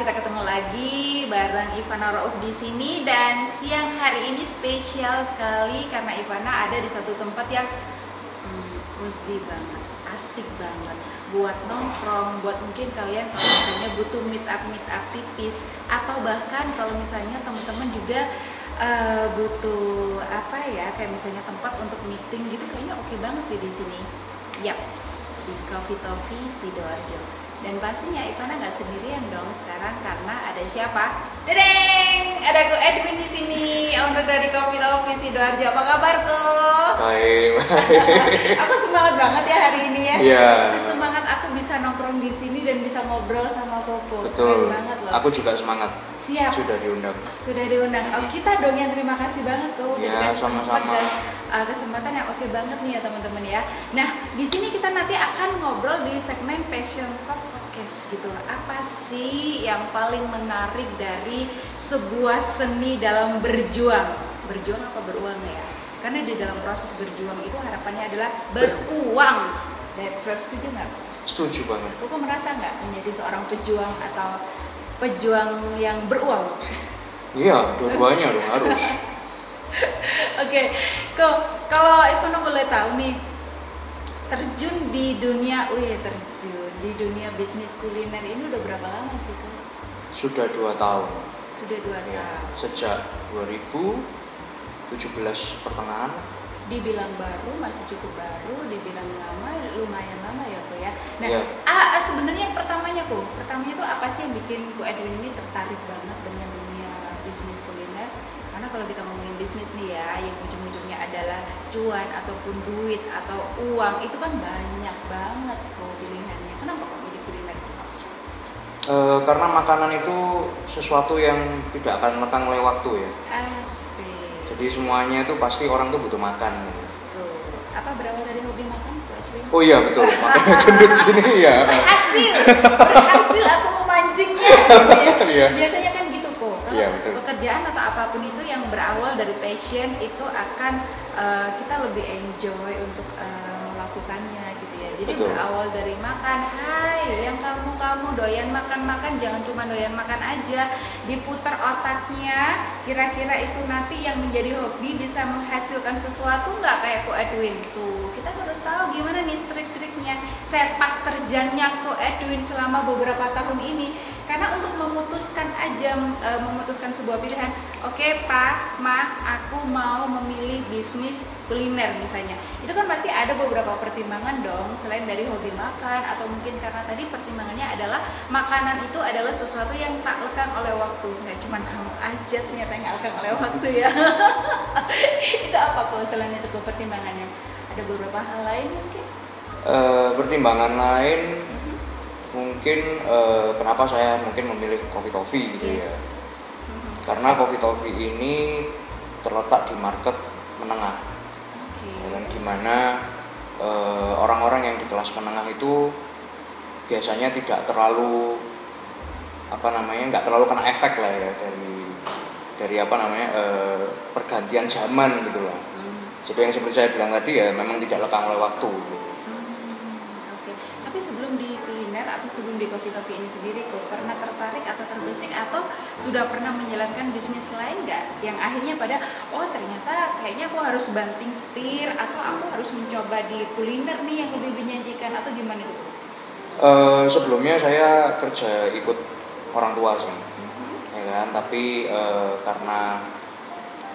kita ketemu lagi bareng Ivana Rauf di sini dan siang hari ini spesial sekali karena Ivana ada di satu tempat yang hmm, cozy banget, asik banget buat nongkrong, buat mungkin kalian kalau misalnya butuh meet up meet up tipis atau bahkan kalau misalnya teman-teman juga uh, butuh apa ya kayak misalnya tempat untuk meeting gitu kayaknya oke banget sih di sini. Yaps, di Coffee Toffee Sidoarjo. Dan pastinya Ivana nggak sendirian dong sekarang karena ada siapa? Dedeng! Ada aku Edwin di sini, owner dari Coffee Office Sidoarjo. Apa kabar? Baik, aku semangat banget ya hari ini ya. Iya. Semangat aku bisa nongkrong di sini dan bisa ngobrol sama Koko. Betul. Keren banget loh. Aku juga semangat. Siap. Sudah diundang. Sudah diundang. Oh, kita dong yang terima kasih banget kok udah Ya, dikasih sama-sama. dan uh, kesempatan yang oke banget nih ya teman-teman ya. Nah, di sini kita nanti akan ngobrol di segmen Passion Talk Podcast gitu. Apa sih yang paling menarik dari sebuah seni dalam berjuang? Berjuang apa beruang ya? Karena di dalam proses berjuang itu harapannya adalah beruang. That's right, setuju nggak? Setuju banget. Koko merasa nggak menjadi seorang pejuang atau pejuang yang beruang? Iya, dua-duanya dong harus. Oke, kok kalau Ivana boleh tahu nih terjun di dunia, wih terjun di dunia bisnis kuliner ini udah berapa lama sih kok? Sudah dua tahun. Sudah dua Ya, tahun. sejak 2017 pertengahan. Dibilang baru, masih cukup baru. Dibilang lama, lumayan lama ya kok ya. Nah, Iya. ah, sebenarnya pertamanya kok, pertamanya tuh apa sih yang bikin Ko Edwin ini tertarik banget dengan dunia bisnis kuliner? Karena kalau kita ngomongin bisnis nih ya, yang ujung-ujungnya adalah cuan ataupun duit atau uang itu kan banyak banget kok pilihannya. Kenapa kok milih kuliner? Eh, karena makanan itu sesuatu yang tidak akan lekang oleh waktu ya. Asik. Jadi semuanya itu pasti orang tuh butuh makan. Tuh. Apa berawal dari hobi makan? Oh iya betul, makanya gendut gini ya. berhasil berhasil aku memancingnya gitu ya. Biasanya kan gitu kok kalau Iya, betul. pekerjaan atau apa pun itu yang berawal dari passion itu akan eh, kita lebih enjoy untuk eh, melakukannya jadi Betul. berawal dari makan hai yang kamu kamu doyan makan makan jangan cuma doyan makan aja. Diputar otaknya kira-kira itu nanti yang menjadi hobi bisa menghasilkan sesuatu nggak kayak Ko Edwin? Tuh kita harus tahu gimana nih trik-triknya sepak terjangnya Ko Edwin selama beberapa tahun ini karena untuk memutuskan aja e, memutuskan sebuah pilihan oke Pak Ma aku mau memilih bisnis kuliner misalnya. Itu kan pasti ada beberapa pertimbangan dong selain dari hobi makan atau mungkin karena tadi pertimbangannya adalah makanan itu adalah sesuatu yang tak lekang oleh waktu. Nggak cuma kamu aja ternyata nggak lekang oleh waktu ya. Itu apa kok selain itu pertimbangannya? Ada beberapa hal lain mungkin? Eh, pertimbangan lain mungkin eh, kenapa saya mungkin memilih Coffee Toffee gitu ya. Mhm. Karena Coffee Toffee ini terletak di market menengah. Oke. ya kan, di mana eh, orang-orang yang di kelas menengah itu biasanya tidak terlalu apa namanya nggak terlalu kena efek lah ya dari dari apa namanya eh, pergantian zaman gitu lah. Hmm. Jadi yang seperti saya bilang tadi ya memang tidak lekang oleh waktu. Gitu. Hmm, Oke, tapi sebelum di kuliner atau sebelum di coffee coffee ini sendiri, kok pernah tertarik atau terbesit atau sudah pernah menjalankan bisnis lain nggak? Yang akhirnya pada, oh ternyata kayaknya aku harus banting setir atau aku harus mencoba di kuliner nih yang lebih menjanjikan atau gimana itu? Eh, sebelumnya saya kerja ikut orang tua sih, ya kan. Tapi eh, karena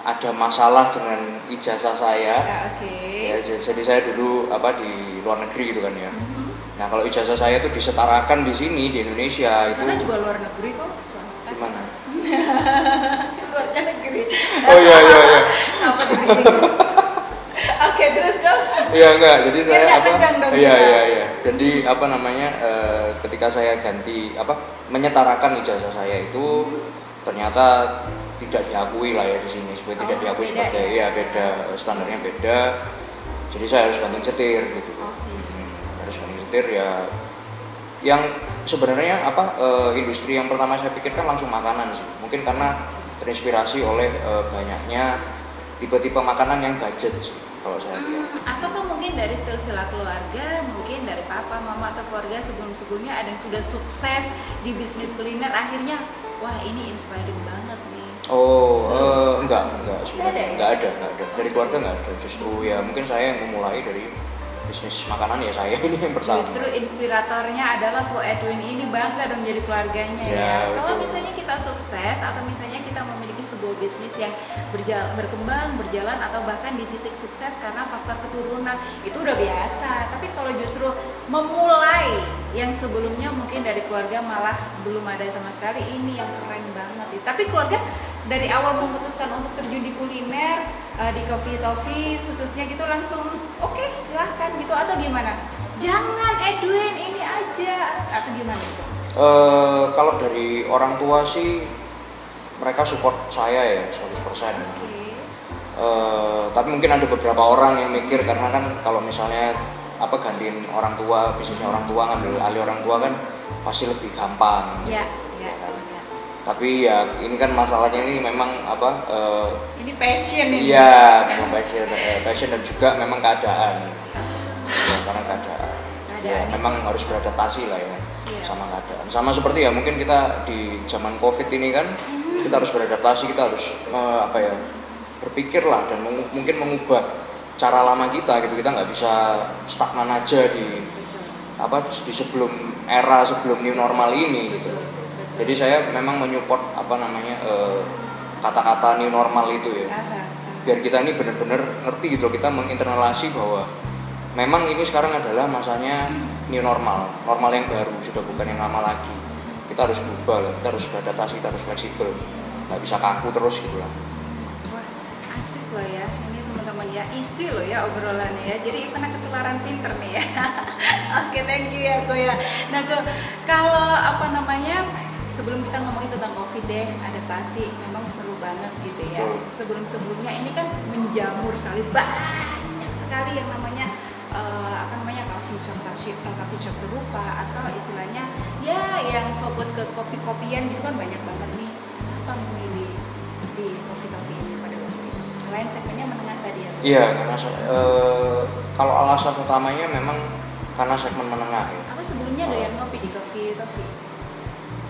ada masalah dengan ijazah saya, Ya, oke. ya, j- jadi saya dulu apa di luar negeri gitu kan ya. Mhm. Nah kalau ijazah saya itu disetarakan di sini di Indonesia itu Karena juga luar negeri kok, swasta. gimana? luar negeri. Oh iya iya iya. Apa? Oke, terus kok. Iya enggak, jadi saya nggak apa? dong Iya iya iya. Jadi apa namanya? eh, ketika saya ganti apa menyetarakan ijazah saya itu ternyata tidak diakui lah ya di sini, tidak Oh, diakui beda sebagai ya? ya beda standarnya beda. Jadi saya harus banting setir gitu. Hmm, setir ya. Yang sebenarnya apa eh, industri yang pertama saya pikirkan langsung makanan sih. Mungkin karena terinspirasi oleh eh, banyaknya tipe-tipe makanan yang budget sih. kalau saya lihat atau kan mungkin dari silsilah keluarga mungkin dari papa mama atau keluarga sebelum sebelumnya ada yang sudah sukses di bisnis kuliner akhirnya wah ini inspiring banget nih Oh, eh, enggak, enggak Nggak sebenarnya ya? enggak ada, enggak ada. Dari keluarga enggak ada. Justru ya mungkin saya yang memulai dari bisnis makanan ya saya ini yang pertama. Justru inspiratornya adalah Bu Edwin ini bangga dong jadi keluarganya ya. Ya, Kalau misalnya kita sukses atau misalnya kita memiliki sebuah bisnis yang berjalan, berkembang, berjalan atau bahkan di titik sukses karena faktor keturunan itu udah biasa. Tapi kalau justru memulai yang sebelumnya mungkin dari keluarga malah belum ada sama sekali ini yang keren banget. Tapi keluarga dari awal memutuskan untuk terjun di kuliner eh, di Coffee Toffee khususnya gitu langsung oke silahkan gitu atau gimana jangan Edwin ini aja atau gimana gitu Eh, kalau dari orang tua sih mereka support saya ya 100%. oke Eh, tapi mungkin ada beberapa orang yang mikir karena kan kalau misalnya apa gantiin orang tua, bisnisnya orang tua ngambil alih orang tua kan pasti lebih gampang. ya ya, kan. Tapi ya ini kan masalahnya ini memang apa eh, ini passion ini Iya, memang passion, eh, passion dan juga memang keadaan. Ya, karena keadaan. Ya, memang harus beradaptasi lah ya Siap. sama keadaan. Sama seperti ya mungkin kita di zaman covid ini kan Mhm. kita harus beradaptasi, kita harus eh, apa ya berpikir lah dan mengu- mungkin mengubah cara lama kita gitu. Kita nggak bisa stagnan aja di betul apa di sebelum era sebelum new normal ini. gitu. betul betul Jadi saya memang menyupport apa namanya eh, kata-kata new normal itu ya biar kita ini benar-benar ngerti gitu loh kita menginternalisasi bahwa memang ini sekarang adalah masanya new normal normal yang baru sudah bukan yang lama lagi kita harus berubah lah kita harus beradaptasi kita harus fleksibel nggak bisa kaku terus gitu lah Wah, asik loh ya. Ini teman-teman ya, isi loh ya obrolannya ya. Jadi pernah ketularan pinter nih ya. Oke, thank you ya Ko ya. Nah, Ko, kalau apa namanya sebelum kita ngomongin tentang covid deh, adaptasi memang perlu banget gitu ya. Betul. Sebelum-sebelumnya ini kan menjamur sekali banyak sekali yang namanya eh, apa namanya coffee shop coffee, coffee shop serupa atau istilahnya ya yang fokus ke kopi-kopian gitu kan banyak banget nih. Kenapa memilih di coffee coffee ini pada waktu itu? Selain segmennya menengah tadi ya. iya karena eh, kalau alasan utamanya memang karena segmen menengah ya Aku sebelumnya doyan ngopi di coffee coffee.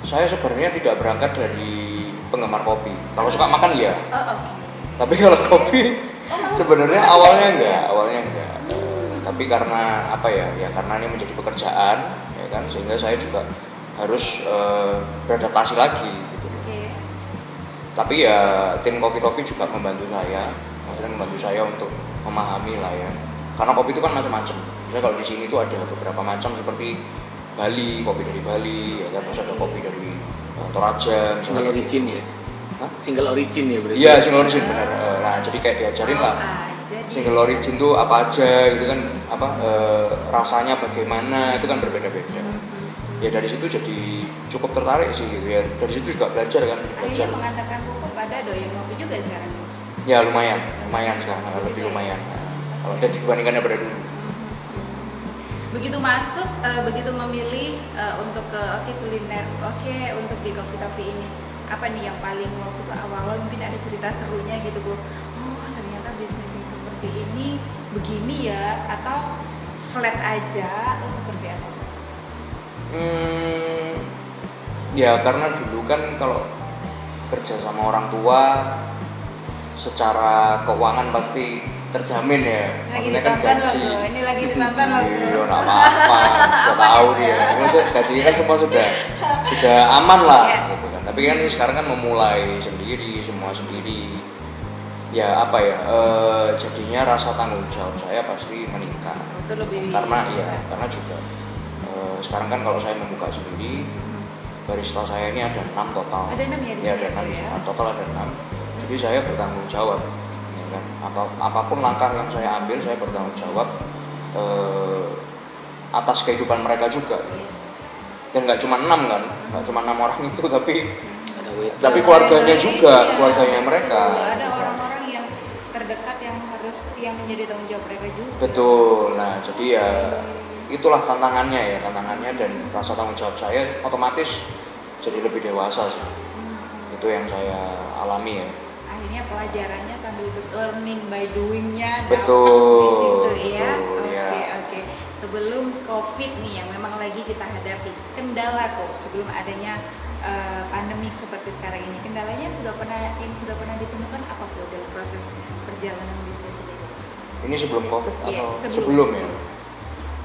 Saya sebenarnya tidak berangkat dari penggemar kopi. Kalau suka makan iya. Oh oke. tapi kalau kopi Oh, sebenarnya awalnya enggak ya? awalnya enggak. Eh, tapi karena apa ya ya karena ini menjadi pekerjaan ya kan sehingga saya juga harus eh, beradaptasi lagi gitu. Oke. tapi ya tim Coffee Toffee juga membantu saya. Maksudnya membantu saya untuk memahami lah ya. Karena kopi itu kan macam-macam. Misalnya kalau di sini tuh ada beberapa macam seperti Bali kopi dari Bali ya kan? Terus ada kopi dari eh, Toraja misalnya Single origin ya? Hah? Single origin ya berarti? iya single origin benar. Eh, nah jadi kayak diajarin lah aja di- single origin tuh apa aja gitu kan? Apa eh, rasanya bagaimana itu kan berbeda-beda. Ya dari situ jadi cukup tertarik sih gitu ya. Dari situ juga belajar kan belajar. Akhirnya mengantarkan buku pada doyan ngopi juga sekarang. ya lumayan lumayan sekarang lebih lumayan. Kalau dan dibandingkan pada dulu Begitu masuk, eh, begitu memilih eh, untuk ke oke kuliner, oke untuk di coffee coffee ini. Apa nih yang paling waktu itu awal-awal mungkin ada cerita serunya gitu bu. Oh ternyata bisnis yang seperti ini begini ya atau flat aja atau seperti apa? Hmm, ya karena dulu kan kalau kerja sama orang tua secara keuangan pasti terjamin ya Lagi Maksudnya kan loh gaji. Bu, ini lagi ditonton loh. Iya, nggak apa-apa, udah tahu dia. Maksudnya gajinya kan semua sudah sudah aman lah, Iya. gitu kan. Tapi kan ini sekarang kan memulai sendiri, semua sendiri. Ya apa ya, eh, jadinya rasa tanggung jawab saya pasti meningkat. Itu lebih Karena ya, karena juga eh, sekarang kan kalau saya membuka sendiri, barista saya ini ada enam total. Ada enam ya di Ya, ada ya, enam ya? total ada enam. Jadi saya bertanggung jawab, kan. Apa, apa pun langkah yang saya ambil, saya bertanggung jawab eh, atas kehidupan mereka juga. Yes. Dan nggak cuma enam kan, nggak cuma enam orang itu, tapi Ada tapi keluarganya juga, iya. keluarganya mereka. Betul, Ada orang-orang yang terdekat yang harus yang menjadi tanggung jawab mereka juga. Betul. Nah, jadi ya itulah tantangannya ya, tantangannya dan rasa tanggung jawab saya otomatis jadi lebih dewasa sih. Itu yang saya alami ya. Akhirnya pelajarannya sambil learning by doingnya Betul, di situ ya betul, oke ya. oke sebelum covid nih yang memang lagi kita hadapi kendala kok sebelum adanya eh, pandemik seperti sekarang ini kendalanya sudah pernah yang sudah pernah ditemukan apa kok dalam proses perjalanan bisnis ini? Ini sebelum covid atau Yes, sebelum, sebelum, ya? sebelum.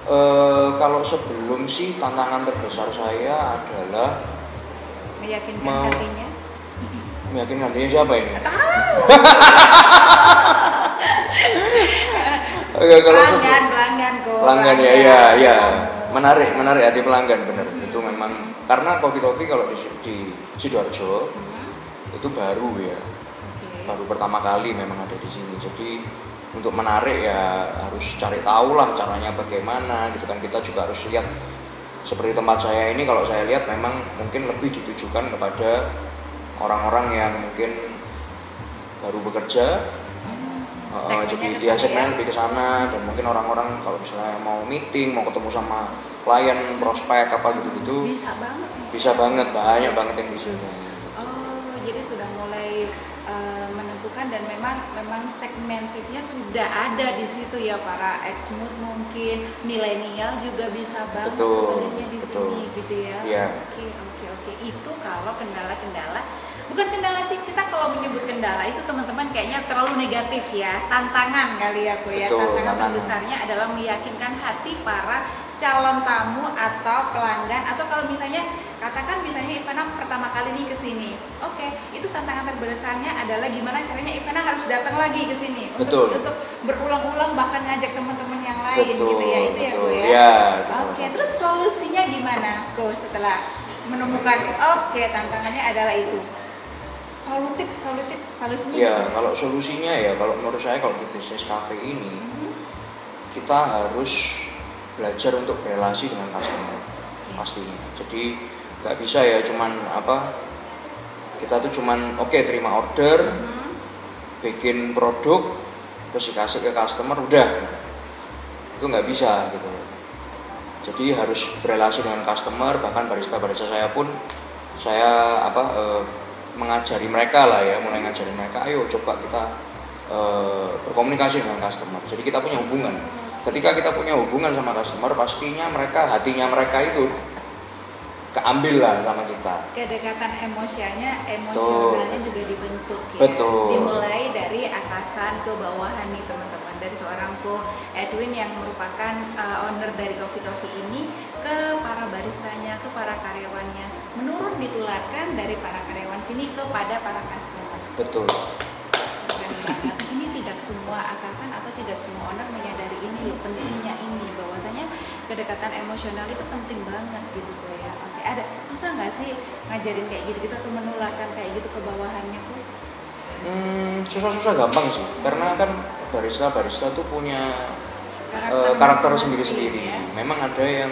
Eh, kalau sebelum sih tantangan terbesar saya adalah meyakinkan Mau- hatinya meyakinkan hatinya siapa ini? Oke, kalau pelanggan pelanggan kok pelanggan ya ya ya. Menarik menarik hati pelanggan bener. Itu memang karena Coffee Toffee kalau di, di sidoarjo Mhm. itu baru ya. Oke. baru pertama kali memang ada di sini. Jadi untuk menarik ya harus cari tahu lah caranya bagaimana gitu kan. Kita juga harus lihat seperti tempat saya ini kalau saya lihat memang mungkin lebih ditujukan kepada orang-orang yang mungkin baru bekerja Uh, jadi dia segmen ya? lebih ke sana dan mungkin orang-orang kalau misalnya mau meeting mau ketemu sama klien prospek apa gitu-gitu bisa banget ya. bisa banget banyak banget yang bisa Oh, jadi sudah mulai eh, menentukan dan memang memang segmentednya sudah ada di situ ya para ex mood mungkin milenial juga bisa banget Betul, sebenarnya di betul. sini gitu ya. Iya. Oke oke oke itu kalau kendala-kendala bukan kendala sih kita kalau menyebut kendala itu teman-teman kayaknya terlalu negatif ya. Tantangan kali ya kok ya. Betul, tantangan tantangan. terbesarnya adalah meyakinkan hati para calon tamu atau pelanggan. Atau kalau misalnya katakan misalnya Ivana pertama kali nih ke sini. Oke itu tantangan terbesarnya adalah gimana caranya Ivana harus datang lagi ke sini untuk untuk berulang-ulang bahkan ngajak teman-teman yang lain Betul, gitu ya. Itu ya betul. Ya. Ya, salah oke satu. terus solusinya gimana Ko setelah menemukan? Oke tantangannya adalah itu solutif solutif solusinya ya gimana? kalau solusinya ya kalau menurut saya kalau di bisnis cafe ini Mhm. kita harus belajar untuk relasi dengan customer Yes. pastinya jadi nggak bisa ya cuman apa kita tuh cuman oke terima order Mhm. bikin produk terus dikasih ke customer udah itu nggak bisa gitu jadi harus berrelasi dengan customer bahkan barista barista saya pun saya apa eh, mengajari mereka lah ya mulai ngajari mereka ayo coba kita eh, berkomunikasi dengan customer. Jadi kita punya hubungan. Ketika kita punya hubungan sama customer pastinya mereka hatinya mereka itu keambil lah sama kita. Kedekatan emosialnya emosionalnya juga dibentuk ya. Betul. dimulai dari atasan ke bawahan nih teman-teman. Dari seorang ko Edwin yang merupakan uh, owner dari Coffee Toffee ini ke para baristanya ke para karyawannya menurun ditularkan dari para karyawan sini kepada para customer betul Keren banget. Ini tidak semua atasan atau tidak semua owner menyadari ini loh pentingnya ini bahwasanya kedekatan emosional itu penting banget gitu kok ya. Oke, ada susah nggak sih ngajarin kayak gitu gitu atau menularkan kayak gitu ke bawahannya kok? Hmm, susah-susah gampang sih karena kan barista barista tuh punya Karakter karakter masing-masing, sendiri-sendiri ya. memang ada yang.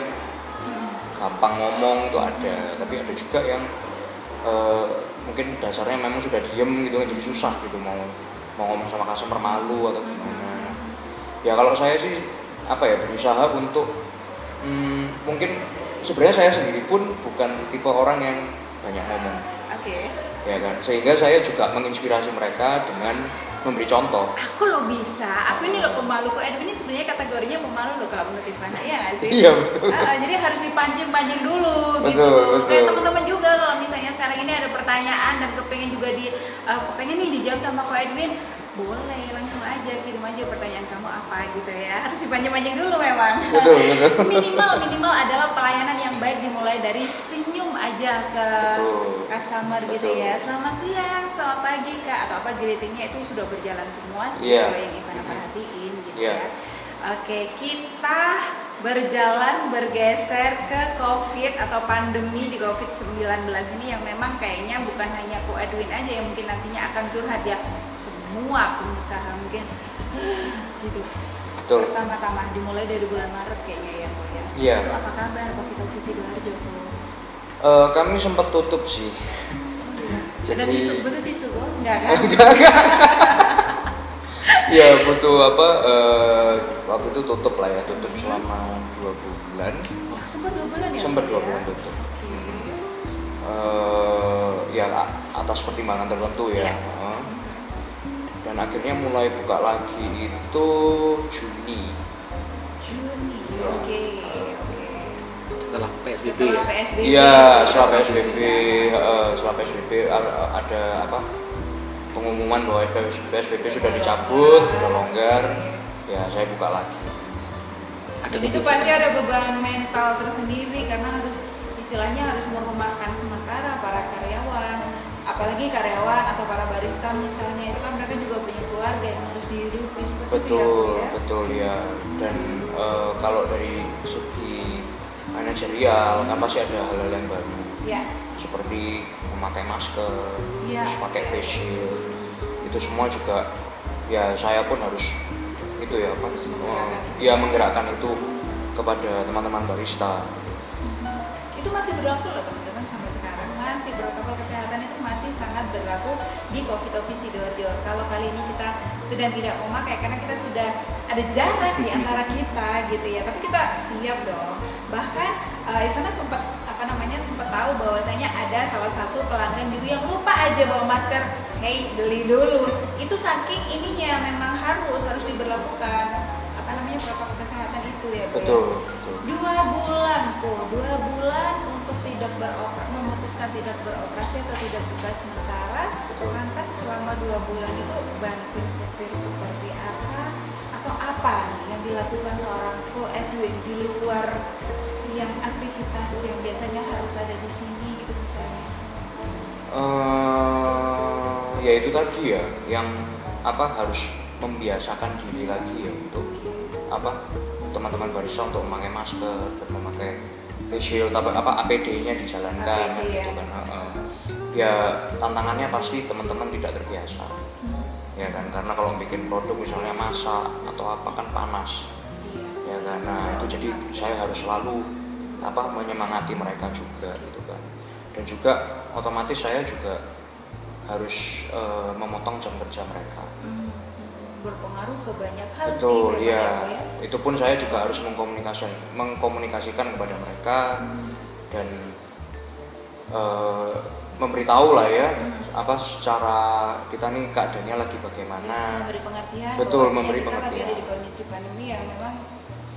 Gampang ngomong itu ada. Tapi ada juga yang eh, mungkin dasarnya memang sudah diem gitu kan jadi susah gitu mau mau ngomong sama customer malu atau gimana. Ya kalau saya sih apa ya berusaha untuk hmm, mungkin sebenarnya saya sendiri pun bukan tipe orang yang banyak ngomong. Oke. ya kan? Sehingga saya juga menginspirasi mereka dengan memberi contoh Aku lo bisa. Aku ini lo pemalu kok. Edwin ini sebenarnya kategorinya pemalu lo kalau menurut Ivana ya nggak sih? Iya, betul. Ah, jadi harus dipancing-pancing dulu Betul, gitu. betul. Kayak teman-teman juga kalau misalnya sekarang ini ada pertanyaan dan kepengen juga di eh, kepengen nih dijawab sama Ko Edwin, boleh langsung aja kirim aja pertanyaan kamu apa gitu ya. Harus dipancing-pancing dulu memang. betul betul minimal minimal adalah pelayanan yang baik dimulai dari senyum aja ke Betul. customer gitu Betul. ya selamat siang selamat pagi kak atau apa greetingnya itu sudah berjalan semua sih Iya. kalau yang Ivana perhatiin gitu Iya. ya oke kita berjalan bergeser ke covid atau pandemi di covid 19 ini yang memang kayaknya bukan hanya Ko Edwin aja yang mungkin nantinya akan curhat ya semua pengusaha mungkin gitu betul pertama-tama dimulai dari bulan Maret kayaknya ya Ko ya. Iya. Itu apa kabar Covid Office Sidoarjo Eh, kami sempat tutup sih Ada Jadi- tisu, betul tisu Ko? Enggak kan? ya butuh apa eh, waktu itu tutup lah ya tutup selama dua bulan Wah, sempat dua bulan ya? sempat dua ya? bulan tutup. Eh, ya atas pertimbangan tertentu ya Iya. Dan akhirnya mulai buka lagi itu Juni Juni. Iya. Oke, oke. Setelah PSBB Setelah ya PSBB. Iya, setelah ya, PSBB, eh, setelah PSBB ada apa? Pengumuman bahwa PSBB sudah dicabut, sudah longgar. Ya, saya buka lagi. ada itu pasti ada beban mental tersendiri karena harus istilahnya harus merumahkan sementara para karyawan, apalagi karyawan atau para barista misalnya itu kan mereka juga punya keluarga yang harus dihidupi seperti itu ya, Bu, Betul, ya. betul ya. Dan eh, kalau dari segi manajerial kan pasti ada hal-hal yang baru Ya, seperti memakai masker, Iya. terus pakai face shield. Itu semua juga ya saya pun harus itu ya apa? Menggerakkan itu. ya menggerakkan itu kepada teman-teman barista. itu masih berlaku loh teman-teman sampai sekarang masih protokol kesehatan itu masih sangat berlaku di Coffee Toffee Sidoarjo. Kalau kali ini kita sedang tidak memakai karena kita sudah ada jarak di antara kita gitu ya. Tapi kita siap dong. Bahkan eh, Ivana sempat apa namanya sempat tahu bahwasanya ada salah satu pelanggan gitu yang lupa aja bawa masker. Hey beli dulu. Itu saking ininya memang harus harus diberlakukan apa namanya protokol kesehatan itu ya. Ya? Betul, betul. dua bulan kok dua bulan tidak beroperasi memutuskan tidak beroperasi atau tidak buka sementara Betul. lantas selama dua bulan itu banting setir seperti apa atau apa nih yang dilakukan seorang ko Edwin di luar yang aktivitas yang biasanya harus ada di sini gitu misalnya eh ya itu tadi ya yang apa harus membiasakan diri lagi ya untuk apa teman-teman barista untuk memakai masker dan memakai face shield apa apa APD-nya dijalankan APD, ya. gitu kan heeh. ya tantangannya pasti teman-teman tidak terbiasa ya kan? Karena kalau bikin produk misalnya masak atau apa kan panas ya kan? Nah itu jadi saya harus selalu apa menyemangati mereka juga gitu kan? Dan juga otomatis saya juga harus eh, memotong jam kerja mereka. Hmm, berpengaruh ke banyak hal betul sih ya Bu, ya. itu pun saya juga harus mengkomunikasikan mengkomunikasikan kepada mereka dan eh, memberitahu lah ya apa secara kita nih keadaannya lagi bagaimana memberi pengertian Betul, memberi kita lagi pengertian. ada di kondisi pandemi yang memang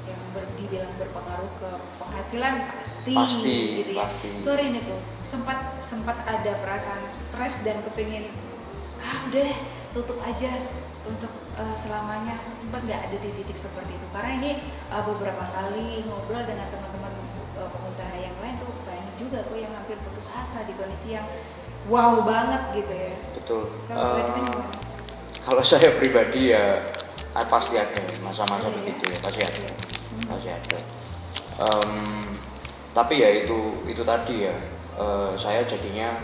yang ber, dibilang berpengaruh ke penghasilan pasti Pasti, gitu ya pasti. sorry nih kok sempat sempat ada perasaan stres dan kepingin ah udah deh tutup aja untuk eh, selamanya sempat nggak ada di titik seperti itu. Karena ini eh, beberapa kali ngobrol dengan teman-teman eh, pengusaha yang lain tuh banyak juga kok yang hampir putus asa di kondisi yang wow banget gitu ya. Betul. Kalau kalau saya pribadi ya pasti ada masa-masa Iya. begitu ya pasti ada. Pasti ada. Em, tapi ya itu itu tadi ya eh, saya jadinya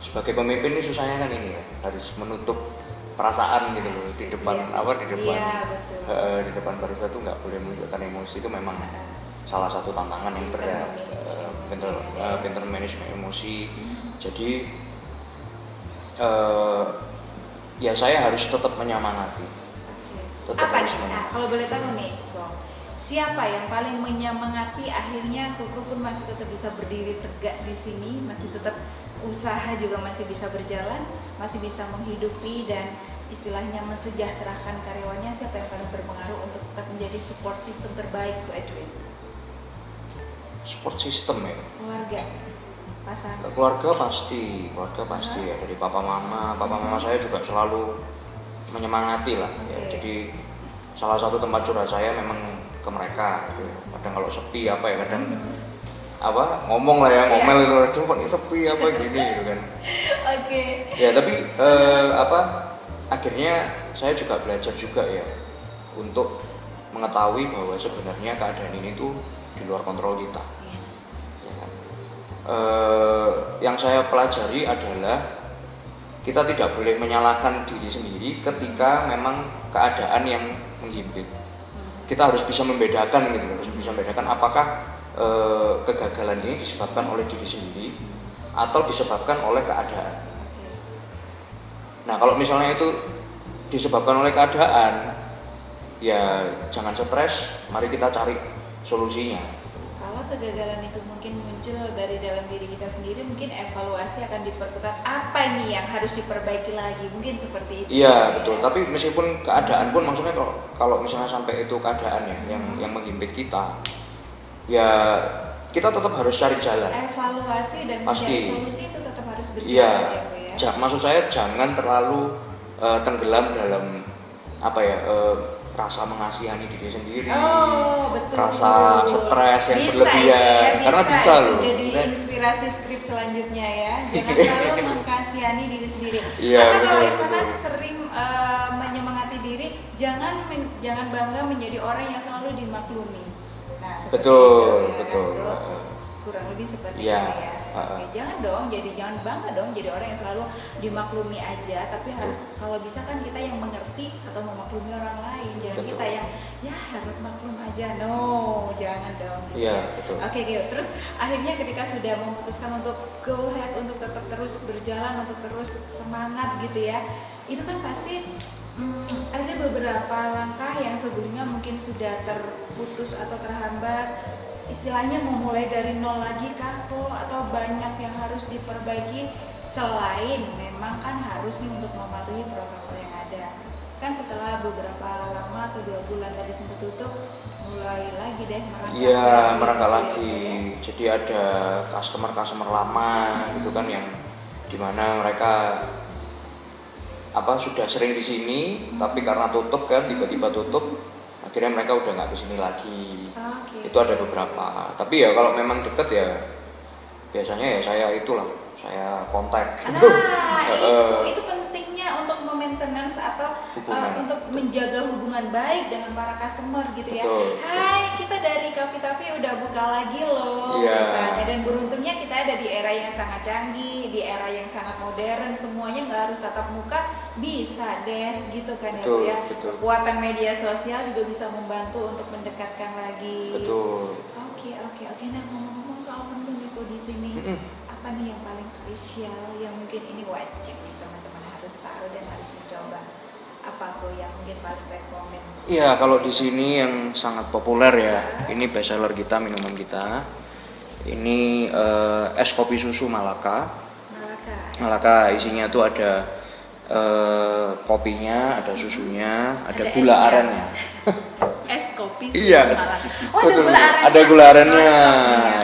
sebagai pemimpin ini susahnya kan ini ya harus menutup perasaan gitu loh di depan Iya. apa di depan Iya, betul. eh, di depan barista tuh nggak boleh menunjukkan emosi itu memang salah satu tantangan yang berat emosi pinter Dek. pinter manajemen emosi jadi eh, ya saya harus tetap menyemangati Oke. Tetap Apa harus nih? Nah, kalau boleh tahu nih, kok siapa yang paling menyemangati akhirnya Koko pun masih tetap bisa berdiri tegak di sini, masih tetap usaha juga masih bisa berjalan, masih bisa menghidupi dan istilahnya mensejahterakan karyawannya. Siapa yang paling berpengaruh untuk tetap menjadi support system terbaik untuk Edwin? support system ya Keluarga, pasangan. keluarga pasti keluarga pasti ya dari papa mama papa mama saya juga selalu menyemangati lah ya. Oke. jadi salah satu tempat curhat saya memang ke mereka gitu. kadang kalau sepi apa ya kadang apa ngomong lah ya ngomel itu aduh kok sepi apa gini gitu kan Oke. ya tapi eh, apa akhirnya saya juga belajar juga ya untuk mengetahui bahwa sebenarnya keadaan ini tuh di luar kontrol kita Yes. ya kan? Eh, yang saya pelajari adalah kita tidak boleh menyalahkan diri sendiri ketika memang keadaan yang menghimpit. Kita harus bisa membedakan gitu, harus bisa membedakan apakah eh, kegagalan ini disebabkan oleh diri sendiri atau disebabkan oleh keadaan. Nah, kalau misalnya itu disebabkan oleh keadaan, ya jangan stres, mari kita cari solusinya. kalau kegagalan itu mungkin muncul dari dalam diri kita sendiri, mungkin evaluasi akan diperkuat. Apa nih yang harus diperbaiki lagi? Mungkin seperti itu. Iya ya. betul. Tapi meskipun keadaan pun maksudnya kalau kalau misalnya sampai itu keadaan ya yang Hmm. yang menghimpit kita, ya kita tetap harus cari jalan. evaluasi dan Pasti. mencari solusi itu tetap harus berjalan Iya. ya, Bu ya. Ja- maksud saya jangan terlalu eh, tenggelam dalam apa ya eh, rasa mengasihani diri sendiri. Oh, betul. Rasa stres yang Bisa berlebihan. ya, Karena bisa itu loh, Jadi inspirasi skrip selanjutnya ya. Jangan terlalu mengkasihani diri sendiri. Iya, Karena kalau Ivana sering eh, menyemangati diri, jangan men- jangan bangga menjadi orang yang selalu dimaklumi. Nah, Betul, itu, ya, betul. kurang lebih seperti Iya, itu ya. Oke, jangan dong jadi jangan bangga dong jadi orang yang selalu dimaklumi aja, tapi harus kalau bisa kan kita yang mengerti atau memaklumi orang lain, jangan Betul. kita yang ya harus maklum aja. No, jangan dong. gitu Iya, ya. betul. Oke, gitu. Terus akhirnya ketika sudah memutuskan untuk go ahead untuk tetap terus berjalan, untuk terus semangat gitu ya, itu kan pasti hmm, ada beberapa langkah yang sebelumnya mungkin sudah terputus atau terhambat. Istilahnya mau mulai dari nol lagi kah kok atau banyak yang harus diperbaiki selain memang kan harus nih untuk mematuhi protokol yang ada kan setelah beberapa lama atau dua bulan tadi sempat tutup mulai lagi deh merangkak Iya, merangkak gitu ya, lagi. Ya. Jadi ada customer-customer lama gitu kan yang di mana mereka apa sudah sering di sini, tapi karena tutup kan tiba-tiba tutup, akhirnya mereka udah nggak ke sini lagi. Oke. Itu ada beberapa. Tapi ya kalau memang deket ya biasanya ya saya itulah saya kontak. Nah, itu itu untuk maintenance atau Hubungan. uh, untuk menjaga hubungan baik dengan para customer gitu ya. Betul, Hai, kita dari Cafe Tafi udah buka lagi loh misalnya dan beruntungnya kita ada di era yang sangat canggih, di era yang sangat modern, semuanya nggak harus tatap muka, bisa deh gitu kan ya, Betul, ya. betul. Kekuatan media sosial juga bisa membantu untuk mendekatkan lagi. Betul. Oke, oke, oke. Nah, ngomong-ngomong soal menu nih kok di sini Mm-mm. apa nih yang paling spesial yang mungkin ini wajib nih dan harus mencoba apa kok yang mungkin paling rekomend Iya, kalau di sini yang sangat populer ya, ini best seller kita, minuman kita. Ini eh, es kopi susu Malaka. Malaka Malaka isinya tuh ada eh, kopinya, ada susunya, ada, Ada gula esnya. arennya. es kopi susu Iya, Malaka oh ada gula arennya Ada gula arennya,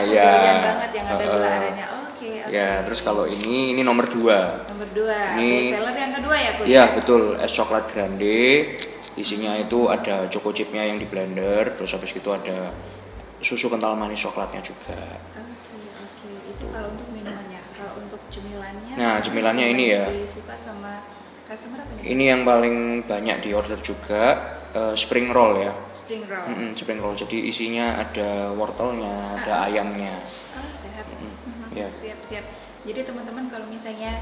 ya. doyan banget yang ada gula arennya oke Ya, terus kalau ini ini nomor dua. nomor dua Ini- seller yang kedua ya Bu Iya betul, es coklat grande. Isinya itu ada choco chipnya yang di blender, terus habis itu ada susu kental manis coklatnya juga. Oke oke itu kalau untuk minumannya kalau untuk cemilannya Nah, cemilannya ini ya. disuka sama customer apa Ini yang paling banyak di order juga eh, spring roll ya. spring roll Mm-mm, spring roll. Jadi isinya ada wortelnya, ada ayamnya. Oh, sehat. Mm, Mhm, iya. Siap. Jadi teman-teman kalau misalnya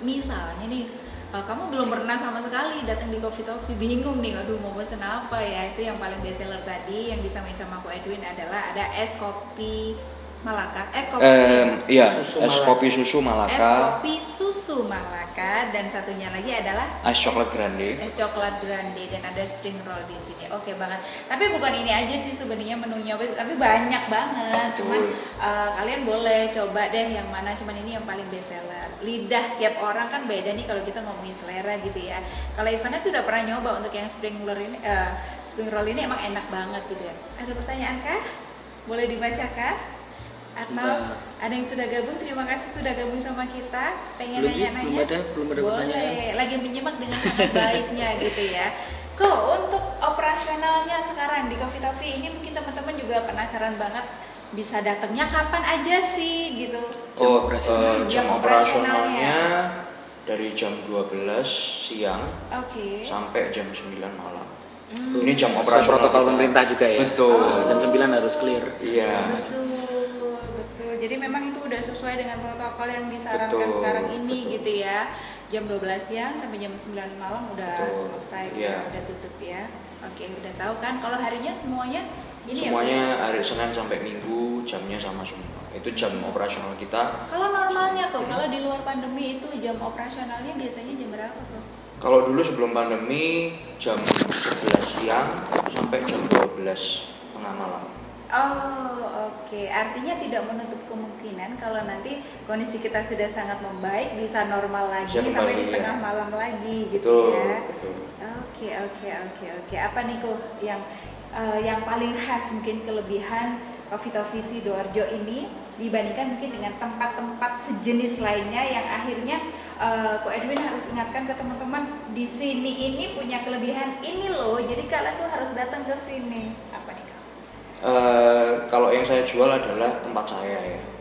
misalnya nih uh, kamu belum pernah sama sekali datang di Coffee Toffee bingung nih aduh mau pesen apa ya itu yang paling best seller tadi yang disamain sama aku Edwin adalah ada es kopi Malaka eh kopi Em, iya, Susu es Malaka. kopi susu es Malaka, kopi susu Malaka dan satunya lagi adalah es coklat grande. es coklat grande dan ada spring roll di sini. Oke banget. Tapi bukan ini aja sih sebenarnya menunya, tapi banyak banget. Cuman Betul. uh, kalian boleh coba deh yang mana. Cuman ini yang paling best seller. Lidah tiap orang kan beda nih kalau kita ngomongin selera gitu ya. Kalau Ivana sudah pernah nyoba untuk yang spring roll ini, eh, spring roll ini emang enak banget gitu ya. Ada pertanyaan kah? Boleh dibacakan? Enggak. ada yang sudah gabung? Terima kasih sudah gabung sama kita. Pengen Ji. nanya-nanya? belum ada, belum ada Boleh, pertanyaan. lagi menyimak dengan sangat baiknya gitu ya. Kok untuk operasionalnya sekarang di Coffee Toffee ini mungkin teman-teman juga penasaran banget bisa datangnya kapan aja sih gitu. Jam Oh, operasional. eh, Jam jam operasionalnya. operasionalnya dari jam 12 siang Oke. sampai jam 9 malam. Hmm. Ini jam operasional protokol kita. pemerintah juga ya. Betul. Oh. Jam 9 harus clear. Iya. Betul, sesuai dengan protokol yang disarankan Betul, sekarang ini betul. gitu ya. Jam 12 siang sampai jam 9 malam udah Betul, selesai, iya. udah, tutup ya. Oke, udah tahu kan kalau harinya semuanya ini Semuanya ya. Hari Senin sampai Minggu jamnya sama semua. Itu jam operasional kita. Kalau normalnya kok, kalau di luar pandemi itu jam operasionalnya biasanya jam berapa kok? Kalau dulu sebelum pandemi jam 11 siang sampai jam 12 tengah malam. Oh, oke. Artinya tidak menutup kemungkinan kalau nanti kondisi kita sudah sangat membaik, bisa normal lagi Bisa sampai di ya. tengah malam lagi gitu betul ya. betul Oke, oke, oke, oke. Apa nih kok yang eh, yang paling khas mungkin kelebihan Coffee Toffee Sidoarjo ini dibandingkan mungkin dengan tempat-tempat sejenis lainnya yang akhirnya eh, Ko Edwin harus ingatkan ke teman-teman di sini ini punya kelebihan ini loh. Jadi kalian tuh harus datang ke sini. Apa nih? Eh, kalau yang saya jual adalah tempat saya ya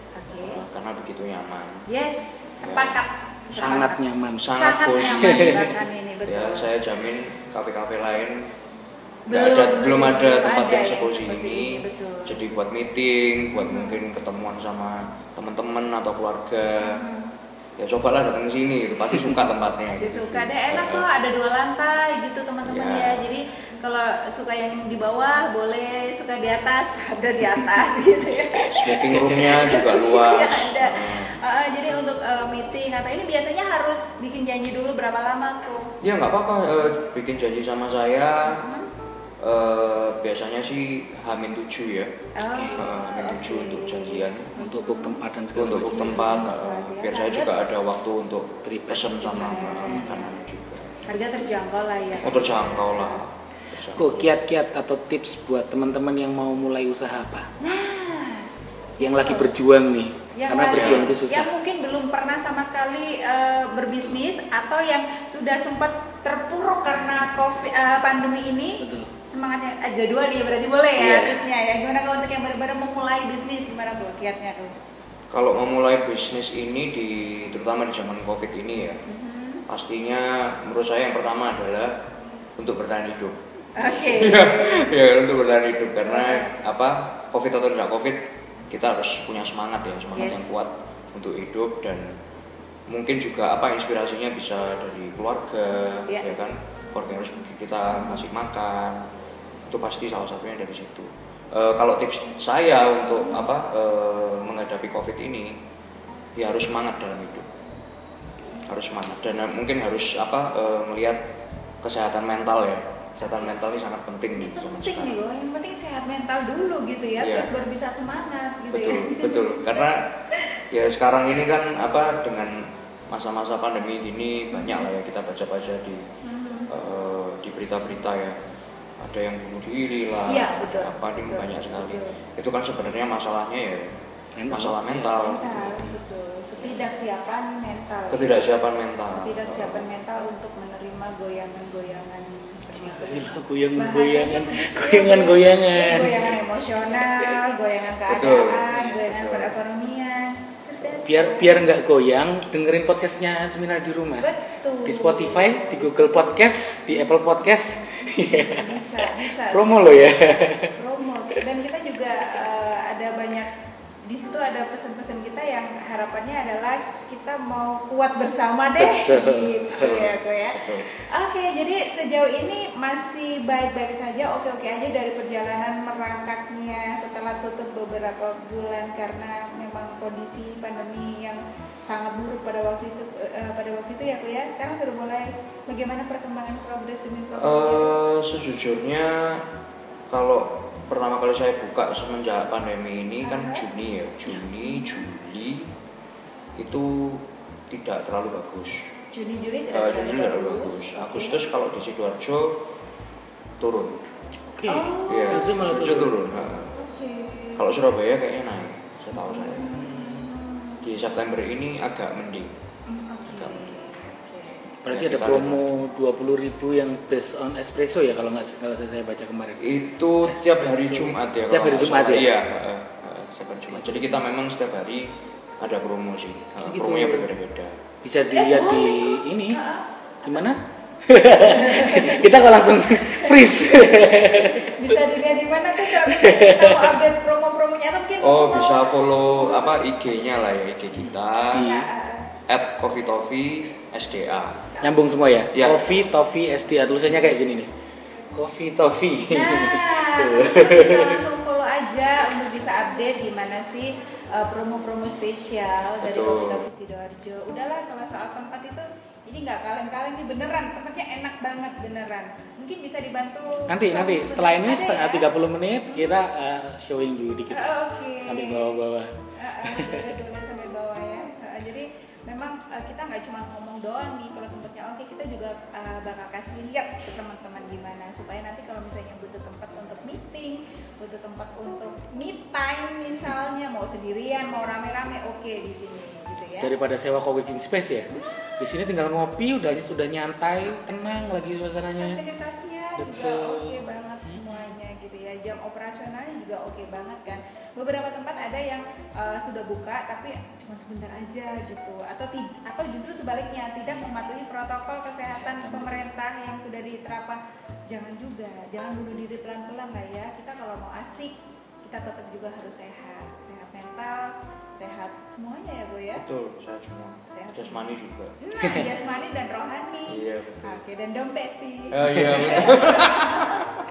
karena begitu nyaman Yes, sepakat. Sangat Sepakat. nyaman. sangat Sangat nyaman bahkan ini betul. ya saya jamin kafe-kafe lain Belum, ada belum ada belum tempat ada yang yang seperti ini ini, betul. jadi buat meeting buat Hmm. mungkin ketemuan sama teman-teman atau keluarga Hmm. ya cobalah datang ke sini itu pasti suka tempatnya gitu suka deh enak kok ada dua lantai gitu teman-teman Ya. ya. Jadi kalau suka yang di bawah boleh, suka di atas ada di atas gitu ya. smoking roomnya juga luas Iya, ada. Eh, Uh, jadi untuk uh, meeting atau ini biasanya harus bikin janji dulu berapa lama tuh? ya nggak apa-apa eh, bikin janji sama saya Hmm? eh, biasanya sih Hamin 7 ya Oh, Eh, Hamin 7 oke. untuk janjian Untuk book tempat dan segala untuk book tempat Iya, iya. biar saya juga ada waktu untuk Prepare. pesen sama Iya. eh, makanan juga Harga terjangkau lah ya. oh terjangkau lah. Kok kiat-kiat atau tips buat teman-teman yang mau mulai usaha apa? Nah, Yang lagi berjuang nih. yang Karena lagi- berjuang itu Yang susah. mungkin belum pernah sama sekali eh, berbisnis atau yang sudah sempat terpuruk karena COVID, eh, pandemi ini. Betul. Semangatnya ada dua nih berarti boleh ya Iya. tipsnya ya. Gimana kalau untuk yang baru-baru memulai bisnis gimana tuh kiatnya tuh? kalau memulai bisnis ini di terutama di zaman covid ini ya Mhm. pastinya menurut saya yang pertama adalah untuk bertahan hidup Oke. ya untuk bertahan hidup karena apa covid atau tidak covid kita harus punya semangat ya semangat Yes. yang kuat untuk hidup dan mungkin juga apa inspirasinya bisa dari keluarga Iya. ya kan keluarga harus kita kasih makan itu pasti salah satunya dari situ Eh, kalau tips saya untuk apa eh, menghadapi covid ini ya harus semangat dalam hidup harus semangat dan eh, mungkin harus apa eh, melihat kesehatan mental ya kesehatan mental ini sangat penting nih Itu zaman penting nih kok. Yang penting sehat mental dulu gitu ya. Iya. Terus baru bisa semangat gitu betul ya. betul karena ya sekarang ini kan apa dengan masa-masa pandemi gini banyak lah ya kita baca-baca di Mhm. eh, di berita-berita ya ada yang bunuh diri lah Iya, betul. apa ini Betul, banyak sekali betul. itu kan sebenarnya masalahnya ya Mental. masalah mental Mental, betul. Ketidaksiapan mental. ketidaksiapan mental Ketidaksiapan mental untuk menerima goyangan-goyangan. Gila, goyangan-goyangan, Bahasanya- goyangan-goyangan. Iya, goyangan emosional, goyangan keadaan, Betul, goyangan perekonomian. Biar biar nggak goyang, dengerin podcastnya Seminar di rumah. betul. Di Spotify, di Google Podcast, di Apple Podcast. Bisa, bisa. Promo lo ya. promo dan kita juga banyak di situ ada pesan-pesan kita yang harapannya adalah kita mau kuat bersama deh. Betul. gitu ya kok ya. Betul. Oke jadi sejauh ini masih baik-baik saja oke-oke aja dari perjalanan merangkaknya setelah tutup beberapa bulan karena memang kondisi pandemi yang sangat buruk pada waktu itu eh, pada waktu itu ya kok ya. Sekarang sudah mulai bagaimana perkembangan progres demi progres Eh, sejujurnya kalau pertama kali saya buka semenjak pandemi ini kan. Juni ya Juni Juli itu tidak terlalu bagus Juni Juli tidak Juni tidak terlalu bagus Agustus kalau di sidoarjo turun Oke. Oh. Iya, Agustus malah turun. turun. Oke. kalau Surabaya kayaknya naik setahu saya Hmm, di September ini agak mending Apalagi Ya, ada promo 20.000 yang based on espresso ya kalau nggak kalau saya baca kemarin. itu setiap hari. Jumat ya Setiap kalau hari Jumat ya? iya eh, eh, setiap hari Jumat jadi kita memang setiap hari ada promo sih Eh, Gitu. promonya berbeda-beda Bisa dilihat di ini. Gimana? Kita kok langsung freeze. bisa dilihat di mana tuh? Bisa kita mau update promo-promonya atau mungkin oh bisa follow apa IG-nya lah ya IG kita ah, at coffee toffee SDA Nyambung semua ya? Ya. Coffee, toffee, SDA tulisannya kayak gini nih. Coffee, toffee. Nah, bisa langsung follow aja untuk bisa update gimana sih uh, promo-promo spesial dari Betul. Kopi Sidoarjo. Udahlah kalau soal tempat itu Jadi nggak kaleng-kaleng nih beneran, tempatnya enak banget beneran. Mungkin bisa dibantu. Nanti nanti setelah ini Ada setengah ya? 30 menit kita uh, showing dulu dikit Oh, Oke. sampai bawah-bawah. Uh, uh, uh, kita nggak cuma ngomong doang nih kalau tempatnya oke kita juga uh, bakal kasih lihat ke teman-teman gimana supaya nanti kalau misalnya butuh tempat untuk meeting, butuh tempat untuk me time misalnya mau sendirian mau rame-rame oke di sini gitu ya. Daripada sewa co-working space ya. Di sini tinggal ngopi udah sudah nyantai, tenang lagi suasananya. fasilitasnya juga oke banget semuanya gitu ya jam operasionalnya juga oke banget kan beberapa tempat ada yang uh, sudah buka tapi cuma sebentar aja gitu. Atau atau justru sebaliknya tidak mematuhi protokol kesehatan pemerintah yang sudah diterapkan. Jangan juga jangan bunuh diri pelan-pelan lah ya. Kita kalau mau asik kita tetap juga harus sehat. Sehat mental sehat semuanya ya bu ya? Betul saya semua. Sehat jasmani juga. Nah jasmani dan rohani. Iya, betul. oke dan dompeti. Oh iya betul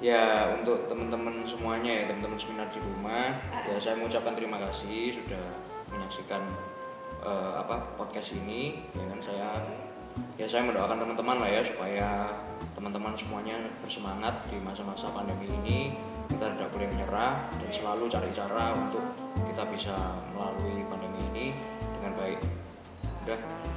Ya untuk teman-teman semuanya ya teman-teman seminar di rumah. Ya saya mengucapkan terima kasih sudah menyaksikan eh, apa podcast ini. Ya kan saya ya saya mendoakan teman-teman lah ya supaya teman-teman semuanya bersemangat di masa-masa pandemi ini. Kita tidak boleh menyerah dan selalu cari cara untuk kita bisa melalui pandemi ini dengan baik. Udah.